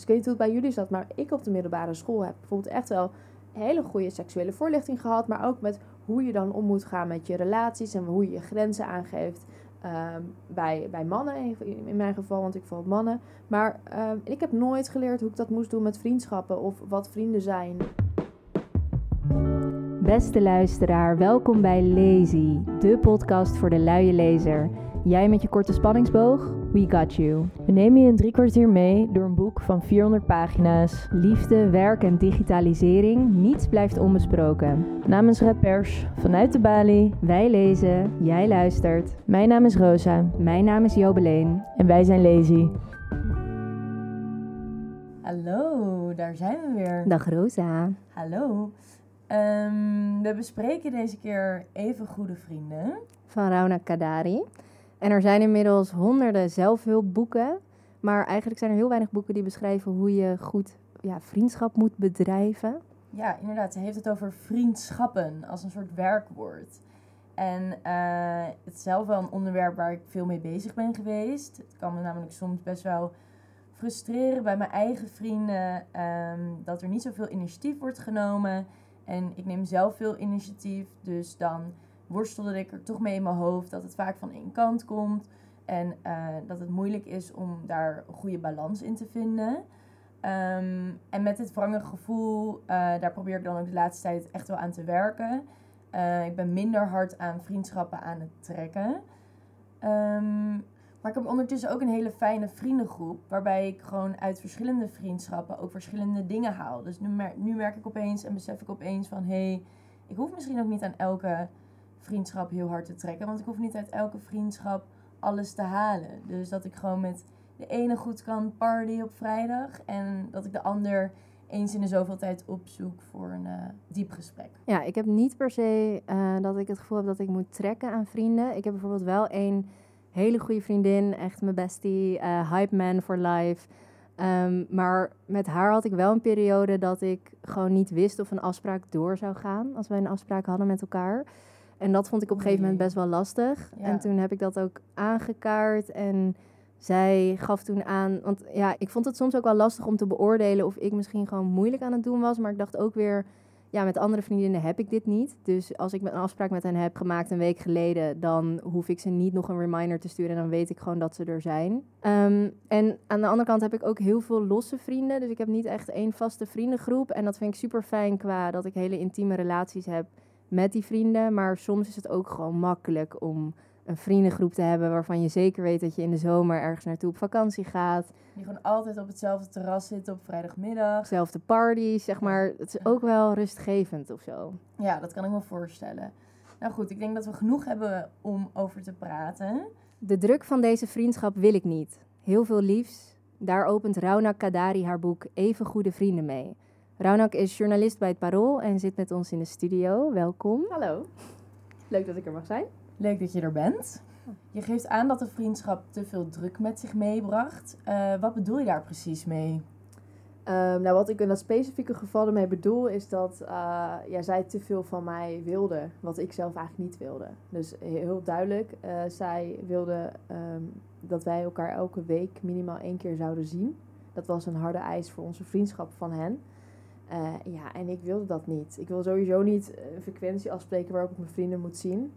dus ik weet niet hoe het bij jullie zat, maar ik op de middelbare school heb bijvoorbeeld echt wel hele goede seksuele voorlichting gehad. Maar ook met hoe je dan om moet gaan met je relaties en hoe je je grenzen aangeeft. Ehm, bij, bij mannen in, mijn geval, want ik val mannen. Maar ehm, ik heb nooit geleerd hoe ik dat moest doen met vriendschappen of wat vrienden zijn. Beste luisteraar, welkom bij Lazy, de podcast voor de luie lezer. Jij met je korte spanningsboog? We got you. We nemen je een drie kwartier mee door een boek van 400 pagina's. Liefde, werk en digitalisering, niets blijft onbesproken. Namens Red Pers, vanuit de Bali, wij lezen, jij luistert. Mijn naam is Rosa. Mijn naam is Jobeleen. En wij zijn Lazy. Hallo, daar zijn we weer. Dag Rosa. Hallo. Ehm, we bespreken deze keer even goede vrienden. Van Rauna Kadari. En er zijn inmiddels honderden zelfhulpboeken. Maar eigenlijk zijn er heel weinig boeken die beschrijven hoe je goed ja, vriendschap moet bedrijven. Ja, inderdaad. Ze heeft het over vriendschappen als een soort werkwoord. En uh, het is zelf wel een onderwerp waar ik veel mee bezig ben geweest. Het kan me namelijk soms best wel frustreren bij mijn eigen vrienden um, dat er niet zoveel initiatief wordt genomen. En ik neem zelf veel initiatief, dus dan worstelde ik er toch mee in mijn hoofd dat het vaak van één kant komt. En uh, dat het moeilijk is om daar een goede balans in te vinden. Um, en met dit wrange gevoel, uh, daar probeer ik dan ook de laatste tijd echt wel aan te werken. Uh, ik ben minder hard aan vriendschappen aan het trekken. Um, maar ik heb ondertussen ook een hele fijne vriendengroep. Waarbij ik gewoon uit verschillende vriendschappen ook verschillende dingen haal. Dus nu, nu merk ik opeens en besef ik opeens van... hé, hey, ik hoef misschien ook niet aan elke vriendschap heel hard te trekken. Want ik hoef niet uit elke vriendschap alles te halen. Dus dat ik gewoon met de ene goed kan party op vrijdag. En dat ik de ander eens in de zoveel tijd opzoek voor een uh, diep gesprek. Ja, ik heb niet per se uh, dat ik het gevoel heb dat ik moet trekken aan vrienden. Ik heb bijvoorbeeld wel één hele goede vriendin, echt mijn bestie, uh, hype man for life. Um, maar met haar had ik wel een periode dat ik gewoon niet wist of een afspraak door zou gaan als wij een afspraak hadden met elkaar. En dat vond ik op een gegeven moment best wel lastig. Ja. En toen heb ik dat ook aangekaart. En zij gaf toen aan. Want ja, ik vond het soms ook wel lastig om te beoordelen of ik misschien gewoon moeilijk aan het doen was. Maar ik dacht ook weer. Ja, met andere vriendinnen heb ik dit niet. Dus als ik een afspraak met hen heb gemaakt een week geleden, dan hoef ik ze niet nog een reminder te sturen. En dan weet ik gewoon dat ze er zijn. Um, en aan de andere kant heb ik ook heel veel losse vrienden. Dus ik heb niet echt één vaste vriendengroep. En dat vind ik super fijn qua dat ik hele intieme relaties heb met die vrienden. Maar soms is het ook gewoon makkelijk om een vriendengroep te hebben waarvan je zeker weet dat je in de zomer ergens naartoe op vakantie gaat. Die gewoon altijd op hetzelfde terras zitten op vrijdagmiddag. Zelfde parties, zeg maar. Het is ook wel rustgevend of zo. Ja, dat kan ik me voorstellen. Nou goed, ik denk dat we genoeg hebben om over te praten. De druk van deze vriendschap wil ik niet. Heel veel liefs. Daar opent Rauna Kadari haar boek Even Goede Vrienden mee. Raunak is journalist bij het Parool en zit met ons in de studio. Welkom. Hallo. Leuk dat ik er mag zijn. Leuk dat je er bent. Je geeft aan dat de vriendschap te veel druk met zich meebracht. Uh, wat bedoel je daar precies mee? Um, nou, wat ik in dat specifieke geval ermee bedoel, is dat uh, ja, zij te veel van mij wilde, wat ik zelf eigenlijk niet wilde. Dus heel duidelijk, uh, zij wilde um, dat wij elkaar elke week minimaal één keer zouden zien. Dat was een harde eis voor onze vriendschap van hen. Uh, ja, en ik wilde dat niet. Ik wil sowieso niet een frequentie afspreken waarop ik mijn vrienden moet zien.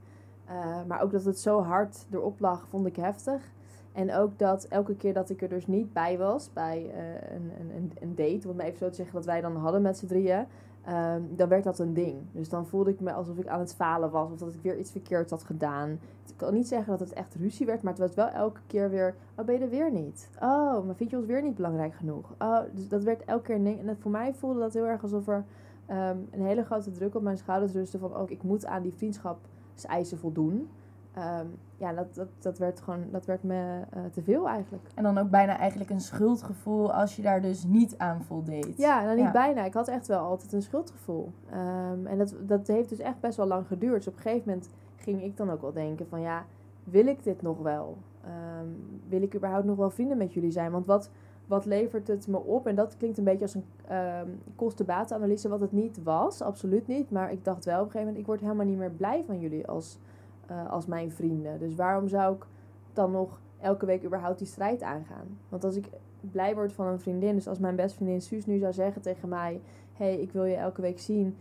Uh, maar ook dat het zo hard erop lag, vond ik heftig. En ook dat elke keer dat ik er dus niet bij was, bij uh, een, een, een date, om even zo te zeggen dat wij dan hadden met z'n drieën, um, dan werd dat een ding. Dus dan voelde ik me alsof ik aan het falen was of dat ik weer iets verkeerds had gedaan. Ik kan niet zeggen dat het echt ruzie werd, maar het was wel elke keer weer, oh ben je er weer niet? Oh, maar vind je ons weer niet belangrijk genoeg? Oh, dus dat werd elke keer een ding. En voor mij voelde dat heel erg alsof er um, een hele grote druk op mijn schouders rustte van, oh, ik moet aan die vriendschapseisen voldoen. Um, ja, dat, dat, dat werd gewoon, dat werd me uh, te veel eigenlijk. En dan ook bijna eigenlijk een schuldgevoel als je daar dus niet aan voldeed. Ja, nou niet ja. bijna. Ik had echt wel altijd een schuldgevoel. Um, en dat, dat heeft dus echt best wel lang geduurd. Dus op een gegeven moment ging ik dan ook wel denken van ja, wil ik dit nog wel? Um, wil ik überhaupt nog wel vrienden met jullie zijn? Want wat, wat levert het me op? En dat klinkt een beetje als een um, kosten-batenanalyse, wat het niet was. Absoluut niet. Maar ik dacht wel op een gegeven moment, ik word helemaal niet meer blij van jullie als uh, als mijn vrienden. Dus waarom zou ik dan nog elke week überhaupt die strijd aangaan? Want als ik blij word van een vriendin. Dus als mijn beste vriendin Suus nu zou zeggen tegen mij: hey, ik wil je elke week zien.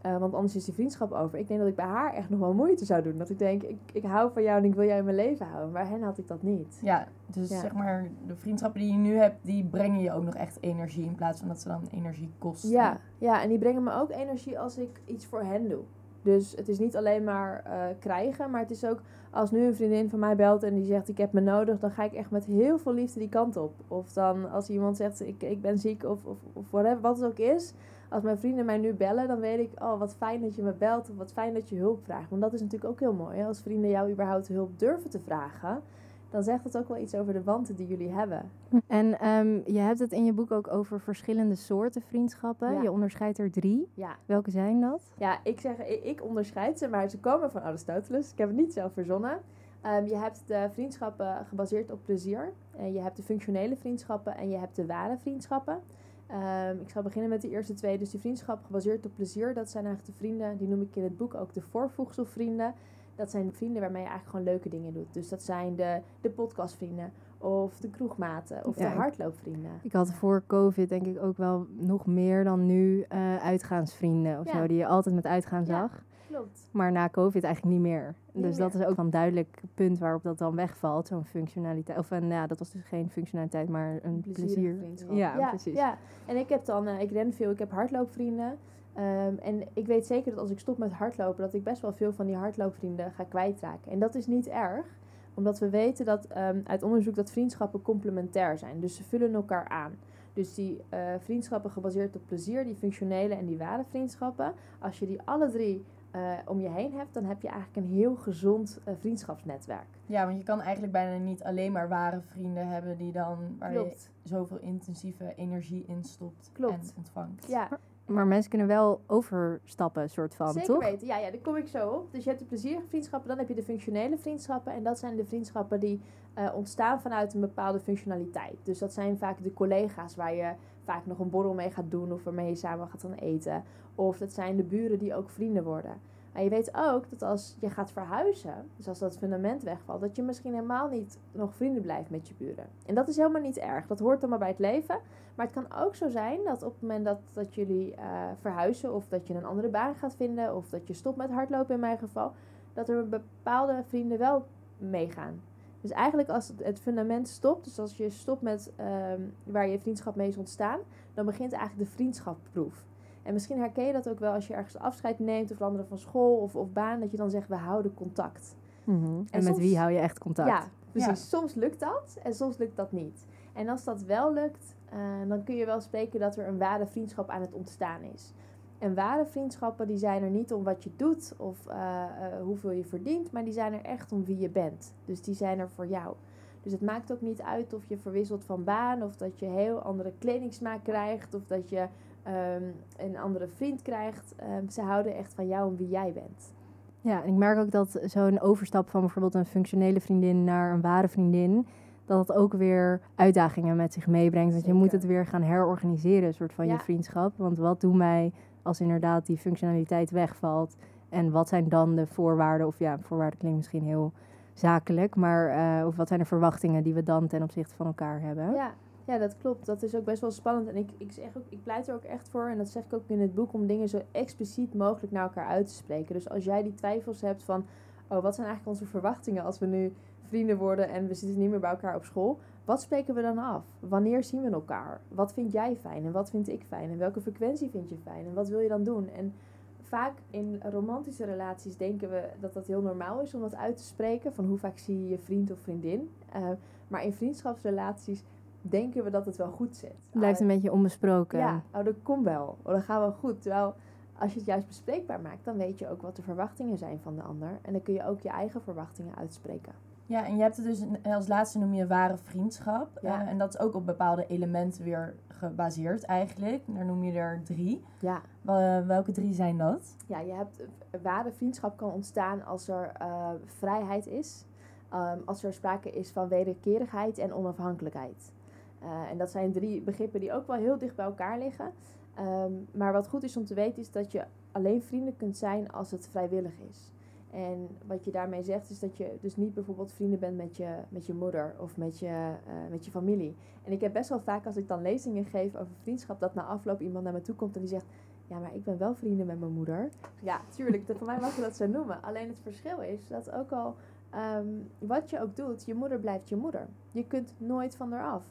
eh, want anders is die vriendschap over. Ik denk dat ik bij haar echt nog wel moeite zou doen. Dat ik denk, ik, ik hou van jou en ik wil jou in mijn leven houden. Bij hen had ik dat niet. Ja, dus Ja. zeg maar, de vriendschappen die je nu hebt, die brengen je ook nog echt energie. In plaats van dat ze dan energie kosten. Ja, ja, en die brengen me ook energie als ik iets voor hen doe. Dus het is niet alleen maar eh, krijgen, maar het is ook als nu een vriendin van mij belt en die zegt ik heb me nodig, dan ga ik echt met heel veel liefde die kant op. Of dan als iemand zegt ik, ik ben ziek of, of, of whatever, wat het ook is. Als mijn vrienden mij nu bellen, dan weet ik, oh wat fijn dat je me belt of wat fijn dat je hulp vraagt. Want dat is natuurlijk ook heel mooi. Als vrienden jou überhaupt hulp durven te vragen, dan zegt dat ook wel iets over de banden die jullie hebben. En ehm, je hebt het in je boek ook over verschillende soorten vriendschappen. Ja. Je onderscheidt er drie. Ja, Welke zijn dat? Ja, ik zeg, ik, ik onderscheid ze, maar ze komen van Aristoteles. Ik heb het niet zelf verzonnen. Ehm, je hebt de vriendschappen gebaseerd op plezier. En je hebt de functionele vriendschappen en je hebt de ware vriendschappen. Ehm, ik zal beginnen met de eerste twee. Dus die vriendschap gebaseerd op plezier, dat zijn eigenlijk de vrienden, die noem ik in het boek ook de voorvoegselvrienden. Dat zijn de vrienden waarmee je eigenlijk gewoon leuke dingen doet. Dus dat zijn de, de podcastvrienden, of de kroegmaten, of Ja, de hardloopvrienden. Ik had voor COVID denk ik ook wel nog meer dan nu eh, uitgaansvrienden of Ja. zo. Die je altijd met uitgaan Ja. zag. Klopt. Maar na COVID eigenlijk niet meer. Niet dus dat is ook een duidelijk punt waarop dat dan wegvalt. Zo'n functionaliteit. Of een, ja, dat was dus geen functionaliteit, maar een plezier. Ja, precies. Ja, en ik heb dan, eh, ik ren veel, ik heb hardloopvrienden. Ehm, en ik weet zeker dat als ik stop met hardlopen, dat ik best wel veel van die hardloopvrienden ga kwijtraken. En dat is niet erg, omdat we weten dat ehm, uit onderzoek dat vriendschappen complementair zijn. Dus ze vullen elkaar aan. Dus die eh, vriendschappen gebaseerd op plezier, die functionele en die ware vriendschappen, als je die alle drie eh, om je heen hebt, dan heb je eigenlijk een heel gezond eh, vriendschapsnetwerk. Ja, want je kan eigenlijk bijna niet alleen maar ware vrienden hebben die dan waar Klopt. je zoveel intensieve energie in stopt Klopt. en ontvangt. Ja, Maar mensen kunnen wel overstappen, soort van, Zeker toch? weten, ja, ja, daar kom ik zo op. Dus je hebt de plezierige vriendschappen, dan heb je de functionele vriendschappen. En dat zijn de vriendschappen die eh, ontstaan vanuit een bepaalde functionaliteit. Dus dat zijn vaak de collega's waar je vaak nog een borrel mee gaat doen of waarmee je samen gaat gaan eten. Of dat zijn de buren die ook vrienden worden. Maar je weet ook dat als je gaat verhuizen, dus als dat fundament wegvalt, dat je misschien helemaal niet nog vrienden blijft met je buren. En dat is helemaal niet erg. Dat hoort allemaal bij het leven. Maar het kan ook zo zijn dat op het moment dat, dat jullie eh, verhuizen of dat je een andere baan gaat vinden of dat je stopt met hardlopen in mijn geval, dat er bepaalde vrienden wel meegaan. Dus eigenlijk als het, het fundament stopt, dus als je stopt met ehm, waar je vriendschap mee is ontstaan, dan begint eigenlijk de vriendschapproef. En misschien herken je dat ook wel als je ergens afscheid neemt of veranderen van school of, of baan, dat je dan zegt we houden contact. Mhm. En, met soms- wie hou je echt contact? Ja, precies. Soms lukt dat en soms lukt dat niet. En als dat wel lukt, eh, dan kun je wel spreken dat er een ware vriendschap aan het ontstaan is. En ware vriendschappen die zijn er niet om wat je doet of eh, eh, hoeveel je verdient, maar die zijn er echt om wie je bent. Dus die zijn er voor jou. Dus het maakt ook niet uit of je verwisselt van baan of dat je heel andere kledingsmaak krijgt of dat je ehm, een andere vriend krijgt. Ehm, ze houden echt van jou en wie jij bent. Ja, en ik merk ook dat zo'n overstap van bijvoorbeeld een functionele vriendin naar een ware vriendin, dat het ook weer uitdagingen met zich meebrengt. Want je moet het weer gaan herorganiseren, een soort van Ja. je vriendschap. Want wat doen wij als inderdaad die functionaliteit wegvalt? En wat zijn dan de voorwaarden? Of ja, voorwaarden klinkt misschien heel zakelijk, maar eh, of wat zijn de verwachtingen die we dan ten opzichte van elkaar hebben? Ja, ja, dat klopt. Dat is ook best wel spannend. En ik, ik, zeg ook, ik pleit er ook echt voor, en dat zeg ik ook in het boek, om dingen zo expliciet mogelijk naar elkaar uit te spreken. Dus als jij die twijfels hebt van, oh, wat zijn eigenlijk onze verwachtingen als we nu vrienden worden en we zitten niet meer bij elkaar op school? Wat spreken we dan af? Wanneer zien we elkaar? Wat vind jij fijn en wat vind ik fijn? En welke frequentie vind je fijn? En wat wil je dan doen? En vaak in romantische relaties denken we dat dat heel normaal is om dat uit te spreken. Van hoe vaak zie je je vriend of vriendin. Eh, maar in vriendschapsrelaties denken we dat het wel goed zit. Het blijft Ah, een beetje onbesproken. Ja, oh, dat komt wel. Oh, dat gaat wel goed. Terwijl als je het juist bespreekbaar maakt, dan weet je ook wat de verwachtingen zijn van de ander. En dan kun je ook je eigen verwachtingen uitspreken. Ja, en je hebt het dus een- als laatste noem je ware vriendschap. Ja. Eh, en dat is ook op bepaalde elementen weer gebaseerd eigenlijk. Daar noem je er drie. Ja. Wel- welke drie zijn dat? Ja, je hebt eh, ware vriendschap kan ontstaan als er eh, vrijheid is. Ehm, als er sprake is van wederkerigheid en onafhankelijkheid. Eh, en dat zijn drie begrippen die ook wel heel dicht bij elkaar liggen. Ehm, maar wat goed is om te weten is dat je alleen vrienden kunt zijn als het vrijwillig is. En wat je daarmee zegt is dat je dus niet bijvoorbeeld vrienden bent met je, met je moeder of met je, eh, met je familie. En ik heb best wel vaak als ik dan lezingen geef over vriendschap, dat na afloop iemand naar me toe komt en die zegt, ja, maar ik ben wel vrienden met mijn moeder. Ja, tuurlijk, dat, voor mij mag je dat zo noemen. Alleen het verschil is dat ook al ehm, wat je ook doet, je moeder blijft je moeder. Je kunt nooit van haar af.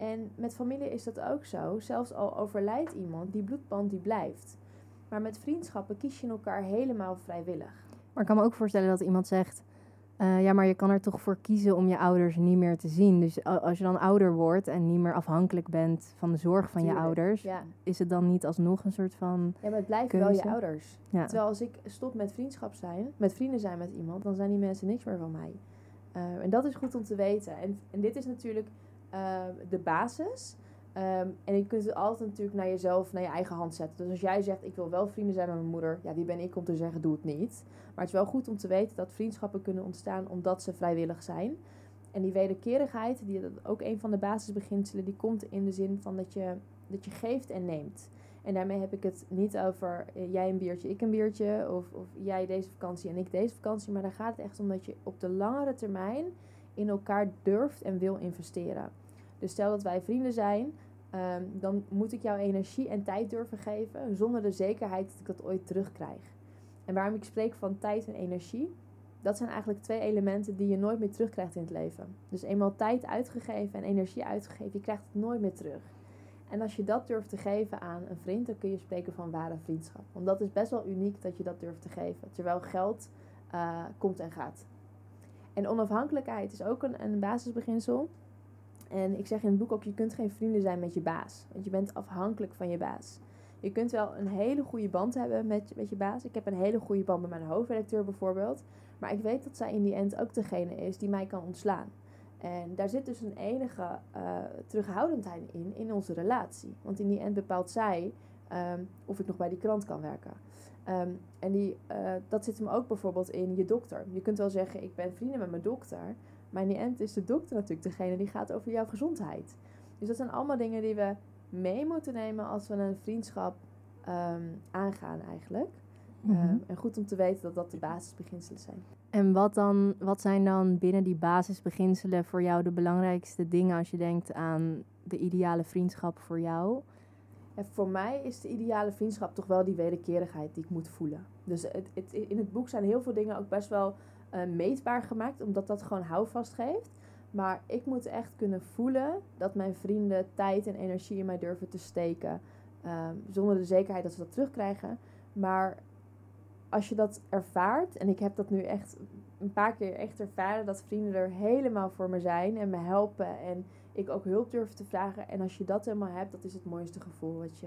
En met familie is dat ook zo. Zelfs al overlijdt iemand, die bloedband die blijft. Maar met vriendschappen kies je elkaar helemaal vrijwillig. Maar ik kan me ook voorstellen dat iemand zegt... eh, ja, maar je kan er toch voor kiezen om je ouders niet meer te zien. Dus als je dan ouder wordt en niet meer afhankelijk bent van de zorg van je ouders... Ja, is het dan niet alsnog een soort van... ja maar het blijven wel je ouders. Ja, Terwijl als ik stop met vriendschap zijn, met vrienden zijn met iemand, dan zijn die mensen niks meer van mij. Eh, en dat is goed om te weten. En, en dit is natuurlijk eh, de basis. Ehm, en je kunt het altijd natuurlijk naar jezelf, naar je eigen hand zetten. Dus als jij zegt, ik wil wel vrienden zijn met mijn moeder, ja, wie ben ik om te zeggen, doe het niet. Maar het is wel goed om te weten dat vriendschappen kunnen ontstaan omdat ze vrijwillig zijn. En die wederkerigheid, die, ook een van de basisbeginselen, die komt in de zin van dat je, dat je geeft en neemt. En daarmee heb ik het niet over eh, jij een biertje, ik een biertje. Of, of jij deze vakantie en ik deze vakantie. Maar daar gaat het echt om dat je op de langere termijn in elkaar durft en wil investeren. Dus stel dat wij vrienden zijn, ehm, dan moet ik jou energie en tijd durven geven. Zonder de zekerheid dat ik dat ooit terugkrijg. En waarom ik spreek van tijd en energie. Dat zijn eigenlijk twee elementen die je nooit meer terugkrijgt in het leven. Dus eenmaal tijd uitgegeven en energie uitgegeven, je krijgt het nooit meer terug. En als je dat durft te geven aan een vriend, dan kun je spreken van ware vriendschap. Want dat is best wel uniek dat je dat durft te geven. Terwijl geld eh, komt en gaat. En onafhankelijkheid is ook een, een basisbeginsel. En ik zeg in het boek ook, je kunt geen vrienden zijn met je baas. Want je bent afhankelijk van je baas. Je kunt wel een hele goede band hebben met, met je baas. Ik heb een hele goede band met mijn hoofdredacteur bijvoorbeeld. Maar ik weet dat zij in die end ook degene is die mij kan ontslaan. En daar zit dus een enige eh, terughoudendheid in, in onze relatie. Want in die end bepaalt zij ehm, of ik nog bij die krant kan werken. Ehm, en die, eh, dat zit hem ook bijvoorbeeld in je dokter. Je kunt wel zeggen, ik ben vrienden met mijn dokter. Maar in die end is de dokter natuurlijk degene die gaat over jouw gezondheid. Dus dat zijn allemaal dingen die we mee moeten nemen als we een vriendschap ehm, aangaan eigenlijk. Mhm. Ehm, en goed om te weten dat dat de basisbeginselen zijn. En wat, dan, wat zijn dan binnen die basisbeginselen voor jou de belangrijkste dingen als je denkt aan de ideale vriendschap voor jou? En voor mij is de ideale vriendschap toch wel die wederkerigheid die ik moet voelen. Dus het, in het boek zijn heel veel dingen ook best wel eh, meetbaar gemaakt, omdat dat gewoon houvast geeft. Maar ik moet echt kunnen voelen dat mijn vrienden tijd en energie in mij durven te steken. ehm, zonder de zekerheid dat ze dat terugkrijgen. Maar als je dat ervaart, en ik heb dat nu echt een paar keer echt ervaren, dat vrienden er helemaal voor me zijn en me helpen. En ik ook hulp durf te vragen. En als je dat helemaal hebt, dat is het mooiste gevoel wat je,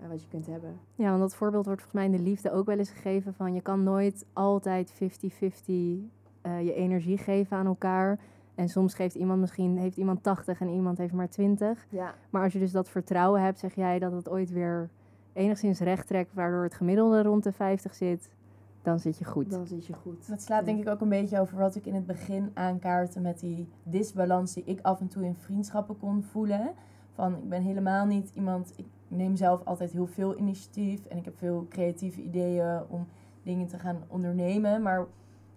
eh, wat je kunt hebben. Ja, want dat voorbeeld wordt volgens mij in de liefde ook wel eens gegeven van je kan nooit altijd 50-50 eh, je energie geven aan elkaar. En soms geeft iemand misschien heeft iemand 80 en iemand heeft maar 20. Ja, Maar als je dus dat vertrouwen hebt, zeg jij dat het ooit weer enigszins recht trekt, waardoor het gemiddelde rond de 50 zit, dan zit je goed. dan zit je goed. Dat slaat denk ik ook een beetje over wat ik in het begin aankaartte met die disbalans die ik af en toe in vriendschappen kon voelen. Van ik ben helemaal niet iemand, ik neem zelf altijd heel veel initiatief en ik heb veel creatieve ideeën om dingen te gaan ondernemen. Maar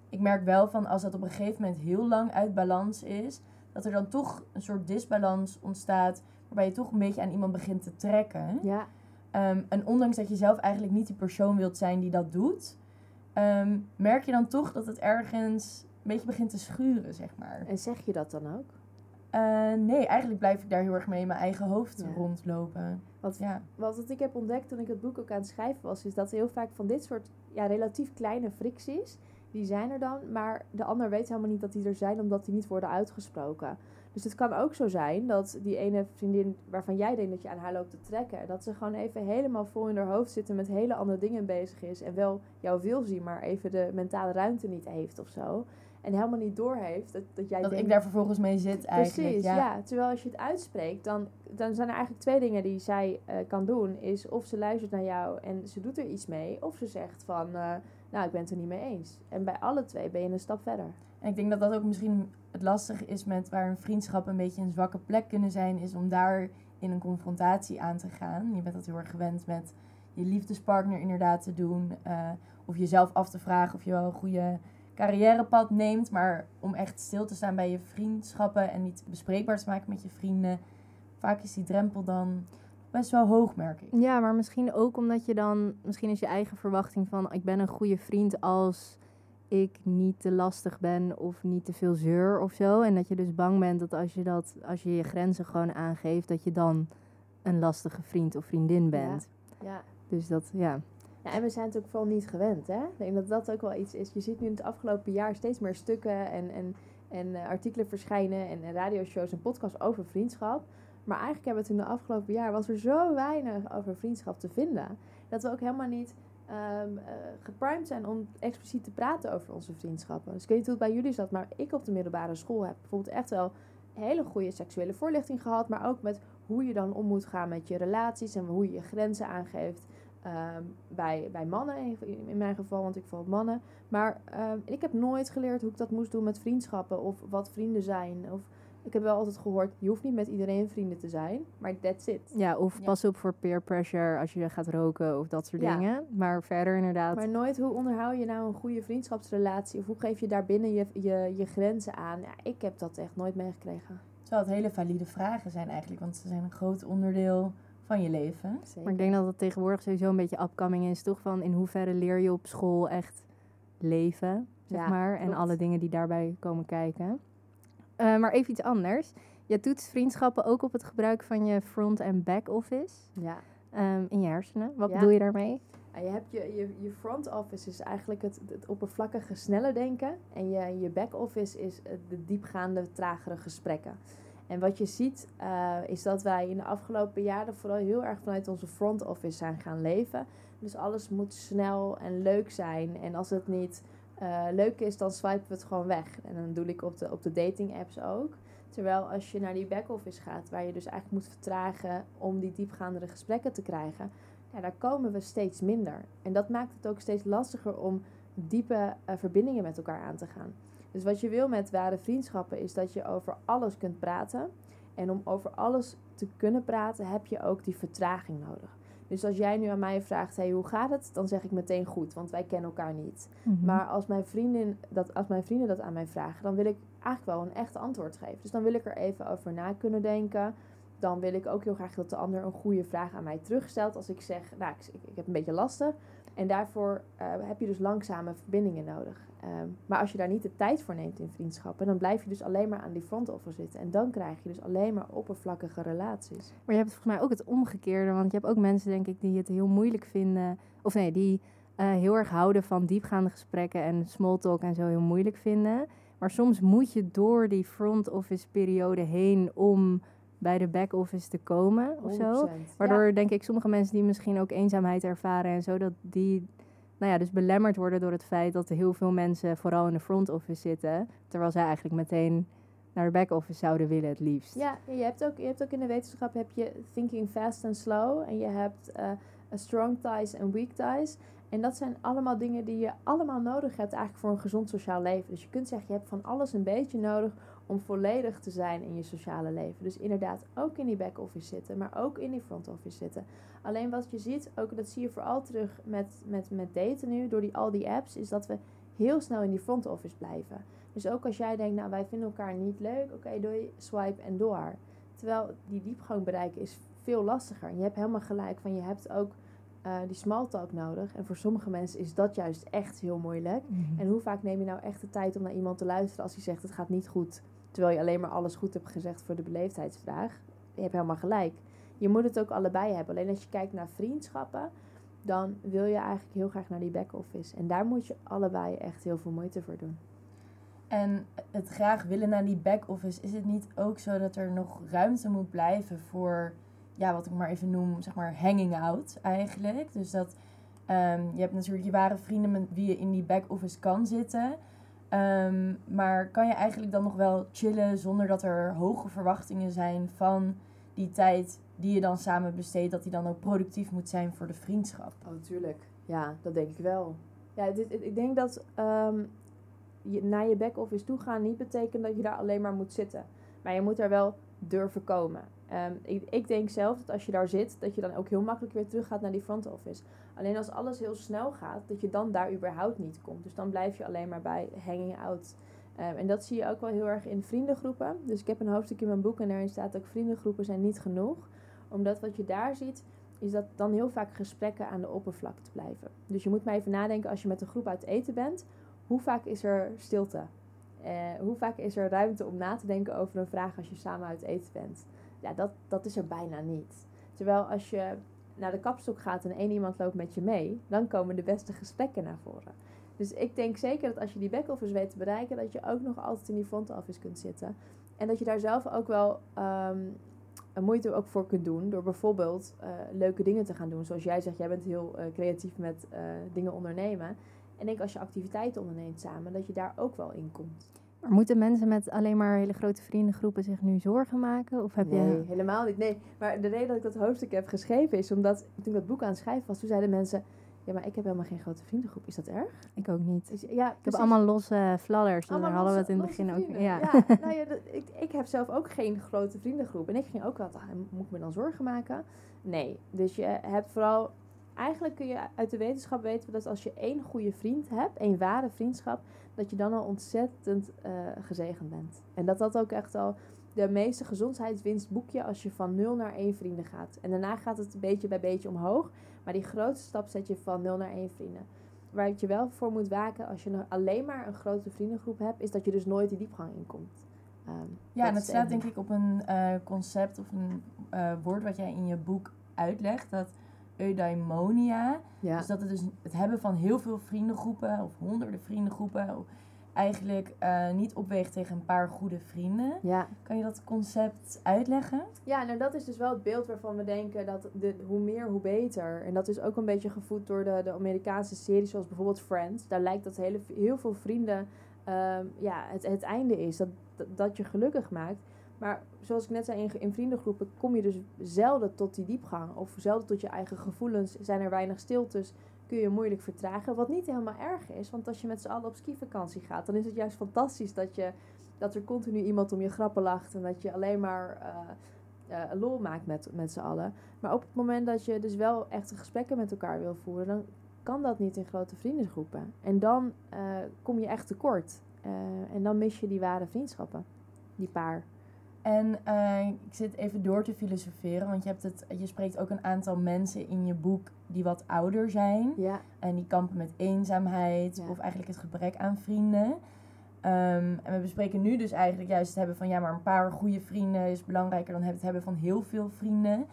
ik merk wel van als dat op een gegeven moment heel lang uit balans is, dat er dan toch een soort disbalans ontstaat waarbij je toch een beetje aan iemand begint te trekken. Ja, Ehm, en ondanks dat je zelf eigenlijk niet die persoon wilt zijn die dat doet, ehm, merk je dan toch dat het ergens een beetje begint te schuren, zeg maar. en zeg je dat dan ook? Eh, nee, eigenlijk blijf ik daar heel erg mee in mijn eigen hoofd Ja. rondlopen. Want Ja. wat, wat ik heb ontdekt toen ik het boek ook aan het schrijven was, is dat heel vaak van dit soort ja, relatief kleine fricties, die zijn er dan, maar de ander weet helemaal niet dat die er zijn, omdat die niet worden uitgesproken. Dus het kan ook zo zijn dat die ene vriendin waarvan jij denkt dat je aan haar loopt te trekken, dat ze gewoon even helemaal vol in haar hoofd zitten met hele andere dingen bezig is en wel jou wil zien, maar even de mentale ruimte niet heeft of zo. En helemaal niet doorheeft dat, dat jij Dat denkt... ik daar vervolgens mee zit eigenlijk. Precies, ja. ja. Terwijl als je het uitspreekt, dan, dan zijn er eigenlijk twee dingen die zij eh, kan doen. Is of ze luistert naar jou en ze doet er iets mee. Of ze zegt van, eh, nou, ik ben het er niet mee eens. En bij alle twee ben je een stap verder. En ik denk dat dat ook misschien het lastige is met waar een vriendschap een beetje een zwakke plek kunnen zijn, is om daar in een confrontatie aan te gaan. Je bent dat heel erg gewend met je liefdespartner inderdaad te doen. eh, of jezelf af te vragen of je wel een goede carrièrepad neemt. Maar om echt stil te staan bij je vriendschappen en niet bespreekbaar te maken met je vrienden. Vaak is die drempel dan best wel hoog, merk ik. Ja, maar misschien ook omdat je dan, misschien is je eigen verwachting van ik ben een goede vriend als ik niet te lastig ben of niet te veel zeur of zo. En dat je dus bang bent dat als je dat, als je je grenzen gewoon aangeeft, dat je dan een lastige vriend of vriendin bent. Ja. Dus dat, ja. ja, en we zijn het ook vooral niet gewend, hè? Ik denk dat dat ook wel iets is. Je ziet nu in het afgelopen jaar steeds meer stukken en, en, en eh, artikelen verschijnen en, en radioshows en podcasts over vriendschap. Maar eigenlijk hebben we in de afgelopen jaar was er zo weinig over vriendschap te vinden. Dat we ook helemaal niet eh, geprimed zijn om expliciet te praten over onze vriendschappen. Dus ik weet niet hoe het bij jullie zat, maar ik op de middelbare school heb bijvoorbeeld echt wel hele goede seksuele voorlichting gehad. Maar ook met hoe je dan om moet gaan met je relaties en hoe je je grenzen aangeeft. Ehm, bij, bij mannen, in, mijn geval, want ik val mannen. Maar ehm, ik heb nooit geleerd hoe ik dat moest doen met vriendschappen of wat vrienden zijn. Of, ik heb wel altijd gehoord, je hoeft niet met iedereen vrienden te zijn, maar that's it. Ja, of Ja. pas op voor peer pressure als je gaat roken of dat soort Ja. dingen. Maar verder inderdaad. Maar nooit hoe onderhoud je nou een goede vriendschapsrelatie of hoe geef je daarbinnen je, je, je grenzen aan. Ja, ik heb dat echt nooit meegekregen. Terwijl het hele valide vragen zijn eigenlijk, want ze zijn een groot onderdeel van je leven. Zeker. Maar ik denk dat het tegenwoordig sowieso een beetje upcoming is, toch? Van in hoeverre leer je op school echt leven, zeg Ja, maar. En alle dingen die daarbij komen kijken. Eh, maar even iets anders. Je toetst vriendschappen ook op het gebruik van je front- en back-office Ja. ehm, in je hersenen. Wat Ja. bedoel je daarmee? Je hebt je, je, je front office is eigenlijk het, het oppervlakkige snelle denken. En je, je back office is de diepgaande, tragere gesprekken. En wat je ziet eh, is dat wij in de afgelopen jaren vooral heel erg vanuit onze front office zijn gaan leven. Dus alles moet snel en leuk zijn. En als het niet eh, leuk is, dan swipen we het gewoon weg. En dan doe ik op de, op de dating apps ook. Terwijl als je naar die back office gaat, waar je dus eigenlijk moet vertragen om die diepgaandere gesprekken te krijgen, ja, daar komen we steeds minder. En dat maakt het ook steeds lastiger om diepe eh, verbindingen met elkaar aan te gaan. Dus wat je wil met ware vriendschappen is dat je over alles kunt praten. En om over alles te kunnen praten heb je ook die vertraging nodig. Dus als jij nu aan mij vraagt, hey, hoe gaat het? Dan zeg ik meteen goed, want wij kennen elkaar niet. Mhm. Maar als mijn, vriendin dat, als mijn vrienden dat aan mij vragen, dan wil ik eigenlijk wel een echt antwoord geven. Dus dan wil ik er even over na kunnen denken. Dan wil ik ook heel graag dat de ander een goede vraag aan mij terugstelt. Als ik zeg, nou, ik, ik, heb een beetje lastig. En daarvoor eh, heb je dus langzame verbindingen nodig. Ehm, maar als je daar niet de tijd voor neemt in vriendschappen, dan blijf je dus alleen maar aan die front office zitten. En dan krijg je dus alleen maar oppervlakkige relaties. Maar je hebt volgens mij ook het omgekeerde. Want je hebt ook mensen, denk ik, die het heel moeilijk vinden. Of nee, die eh, heel erg houden van diepgaande gesprekken en small talk en zo heel moeilijk vinden. Maar soms moet je door die front office periode heen om bij de back office te komen of zo. 100%. Waardoor denk ik sommige mensen die misschien ook eenzaamheid ervaren en zo, dat die nou ja, dus belemmerd worden door het feit dat er heel veel mensen vooral in de front office zitten. Terwijl zij eigenlijk meteen naar de back office zouden willen het liefst. Ja, je hebt, ook, je hebt ook in de wetenschap heb je thinking fast and slow. En je hebt eh, strong ties en weak ties. En dat zijn allemaal dingen die je allemaal nodig hebt eigenlijk voor een gezond sociaal leven. Dus je kunt zeggen, je hebt van alles een beetje nodig om volledig te zijn in je sociale leven. Dus inderdaad ook in die back office zitten, maar ook in die front office zitten. Alleen wat je ziet, ook dat zie je vooral terug met, met, met daten nu, door die, al die apps, is dat we heel snel in die front office blijven. Dus ook als jij denkt, nou wij vinden elkaar niet leuk, oké doei, swipe en door. Terwijl die diepgang bereiken is veel lastiger. En je hebt helemaal gelijk van je hebt ook eh, die small talk nodig. En voor sommige mensen is dat juist echt heel moeilijk. Mhm. En hoe vaak neem je nou echt de tijd om naar iemand te luisteren als hij zegt het gaat niet goed, terwijl je alleen maar alles goed hebt gezegd voor de beleefdheidsvraag? Je hebt helemaal gelijk. Je moet het ook allebei hebben. Alleen als je kijkt naar vriendschappen, dan wil je eigenlijk heel graag naar die back office. En daar moet je allebei echt heel veel moeite voor doen. En het graag willen naar die back-office, is het niet ook zo dat er nog ruimte moet blijven voor, ja, wat ik maar even noem, zeg maar hanging out eigenlijk. Dus dat ehm, je hebt natuurlijk je ware vrienden met wie je in die back-office kan zitten. Ehm, maar kan je eigenlijk dan nog wel chillen zonder dat er hoge verwachtingen zijn van die tijd die je dan samen besteedt, dat die dan ook productief moet zijn voor de vriendschap? Oh, tuurlijk. Ja, dat denk ik wel. Ja, dit, ik denk dat ehm, je, naar je back-office toe gaan niet betekent dat je daar alleen maar moet zitten. Maar je moet er wel durven komen. Ehm, ik, ik denk zelf dat als je daar zit, dat je dan ook heel makkelijk weer terug gaat naar die front office. Alleen als alles heel snel gaat, dat je dan daar überhaupt niet komt. Dus dan blijf je alleen maar bij hanging out. Ehm, en dat zie je ook wel heel erg in vriendengroepen. Dus ik heb een hoofdstuk in mijn boek en daarin staat ook vriendengroepen zijn niet genoeg. Omdat wat je daar ziet, is dat dan heel vaak gesprekken aan de oppervlakte blijven. Dus je moet maar even nadenken als je met een groep uit eten bent. Hoe vaak is er stilte? Uh, hoe vaak is er ruimte om na te denken over een vraag als je samen uit eten bent? Ja, dat, dat is er bijna niet. Terwijl als je naar de kapstok gaat en één iemand loopt met je mee, dan komen de beste gesprekken naar voren. Dus ik denk zeker dat als je die back-office weet te bereiken, dat je ook nog altijd in die front office kunt zitten. En dat je daar zelf ook wel een moeite ook voor kunt doen. Door bijvoorbeeld uh, leuke dingen te gaan doen. Zoals jij zegt, jij bent heel uh, creatief met uh, dingen ondernemen. En ik als je activiteiten onderneemt samen, dat je daar ook wel in komt. Maar moeten mensen met alleen maar hele grote vriendengroepen zich nu zorgen maken? Of heb nee, je... helemaal niet. Nee, maar de reden dat ik dat hoofdstuk heb geschreven is omdat toen ik dat boek aan het schrijven was, toen zeiden mensen... Ja, maar ik heb helemaal geen grote vriendengroep. Is dat erg? Ik ook niet. Dus, ja, ik heb allemaal losse fladders. Daar hadden we het in het begin ook. Ja, ja nou ja, ik, ik heb zelf ook geen grote vriendengroep. En ik ging ook wel, ah, moet ik me dan zorgen maken? Nee. Dus je hebt vooral eigenlijk kun je uit de wetenschap weten dat als je één goede vriend hebt, één ware vriendschap, dat je dan al ontzettend uh, gezegend bent. En dat dat ook echt al de meeste gezondheidswinst boek je als je van 0 naar 1 vrienden gaat. En daarna gaat het beetje bij beetje omhoog. Maar die grootste stap zet je van 0 naar 1 vrienden. Waar je wel voor moet waken als je alleen maar een grote vriendengroep hebt, is dat je dus nooit die diepgang inkomt. Um, ja, en dat staat denk ik op een uh, concept of een uh, woord wat jij in je boek uitlegt. Dat eudaimonia. Ja. Dus dat het dus het hebben van heel veel vriendengroepen of honderden vriendengroepen eigenlijk uh, niet opweegt tegen een paar goede vrienden. Ja. Kan je dat concept uitleggen? Ja, nou dat is dus wel het beeld waarvan we denken dat de, hoe meer, hoe beter. En dat is ook een beetje gevoed door de, de Amerikaanse series zoals bijvoorbeeld Friends. Daar lijkt dat hele, heel veel vrienden um, ja, het, het einde is. Dat, dat, dat je gelukkig maakt. Maar zoals ik net zei, in, vriendengroepen kom je dus zelden tot die diepgang. Of zelden tot je eigen gevoelens. Zijn er weinig stiltes. Kun je moeilijk vertragen. Wat niet helemaal erg is. Want als je met z'n allen op skivakantie gaat. Dan is het juist fantastisch dat, je, dat er continu iemand om je grappen lacht. En dat je alleen maar uh, uh, lol maakt met, met z'n allen. Maar op het moment dat je dus wel echte gesprekken met elkaar wil voeren. Dan kan dat niet in grote vriendengroepen. En dan uh, kom je echt tekort. en dan mis je die ware vriendschappen. Die paar. En uh, ik zit even door te filosoferen, want je, hebt het, je spreekt ook een aantal mensen in je boek die wat ouder zijn. Ja. En die kampen met eenzaamheid of eigenlijk het gebrek aan vrienden. Um, en we bespreken nu dus eigenlijk juist het hebben van ja, maar een paar goede vrienden is belangrijker dan het hebben van heel veel vrienden.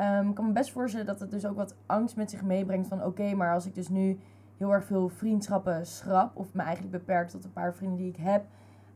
Um, ik kan me best voorstellen dat het dus ook wat angst met zich meebrengt van oké, maar als ik dus nu heel erg veel vriendschappen schrap of me eigenlijk beperk tot een paar vrienden die ik heb,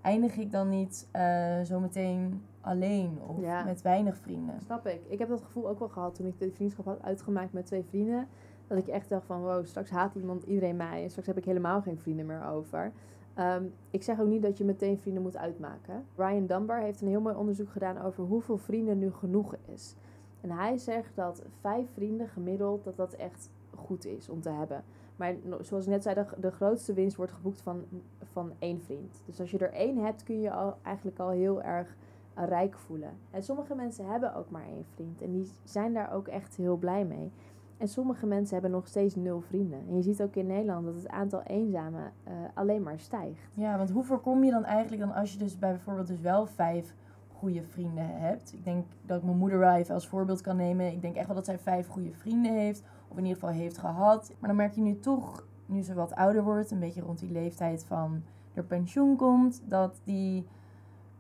eindig ik dan niet uh, zometeen alleen of met weinig vrienden. Snap ik. Ik heb dat gevoel ook wel gehad toen ik de vriendschap had uitgemaakt met twee vrienden. Dat ik echt dacht van wow, straks haat iemand iedereen mij en straks heb ik helemaal geen vrienden meer over. Um, ik zeg ook niet dat je meteen vrienden moet uitmaken. Ryan Dunbar heeft een heel mooi onderzoek gedaan over hoeveel vrienden nu genoeg is. En hij zegt dat vijf vrienden gemiddeld dat dat echt goed is om te hebben. Maar zoals ik net zei, de, de grootste winst wordt geboekt van, van één vriend. Dus als je er één hebt, kun je al, eigenlijk al heel erg uh, rijk voelen. En sommige mensen hebben ook maar één vriend. En die zijn daar ook echt heel blij mee. En sommige mensen hebben nog steeds nul vrienden. En je ziet ook in Nederland dat het aantal eenzamen uh, alleen maar stijgt. Ja, want hoe voorkom je dan eigenlijk dan als je dus bij bijvoorbeeld dus wel vijf goede vrienden hebt? Ik denk dat ik mijn moeder even als voorbeeld kan nemen. Ik denk echt wel dat zij vijf goede vrienden heeft of in ieder geval heeft gehad. Maar dan merk je nu toch, nu ze wat ouder wordt, een beetje rond die leeftijd van er pensioen komt, dat die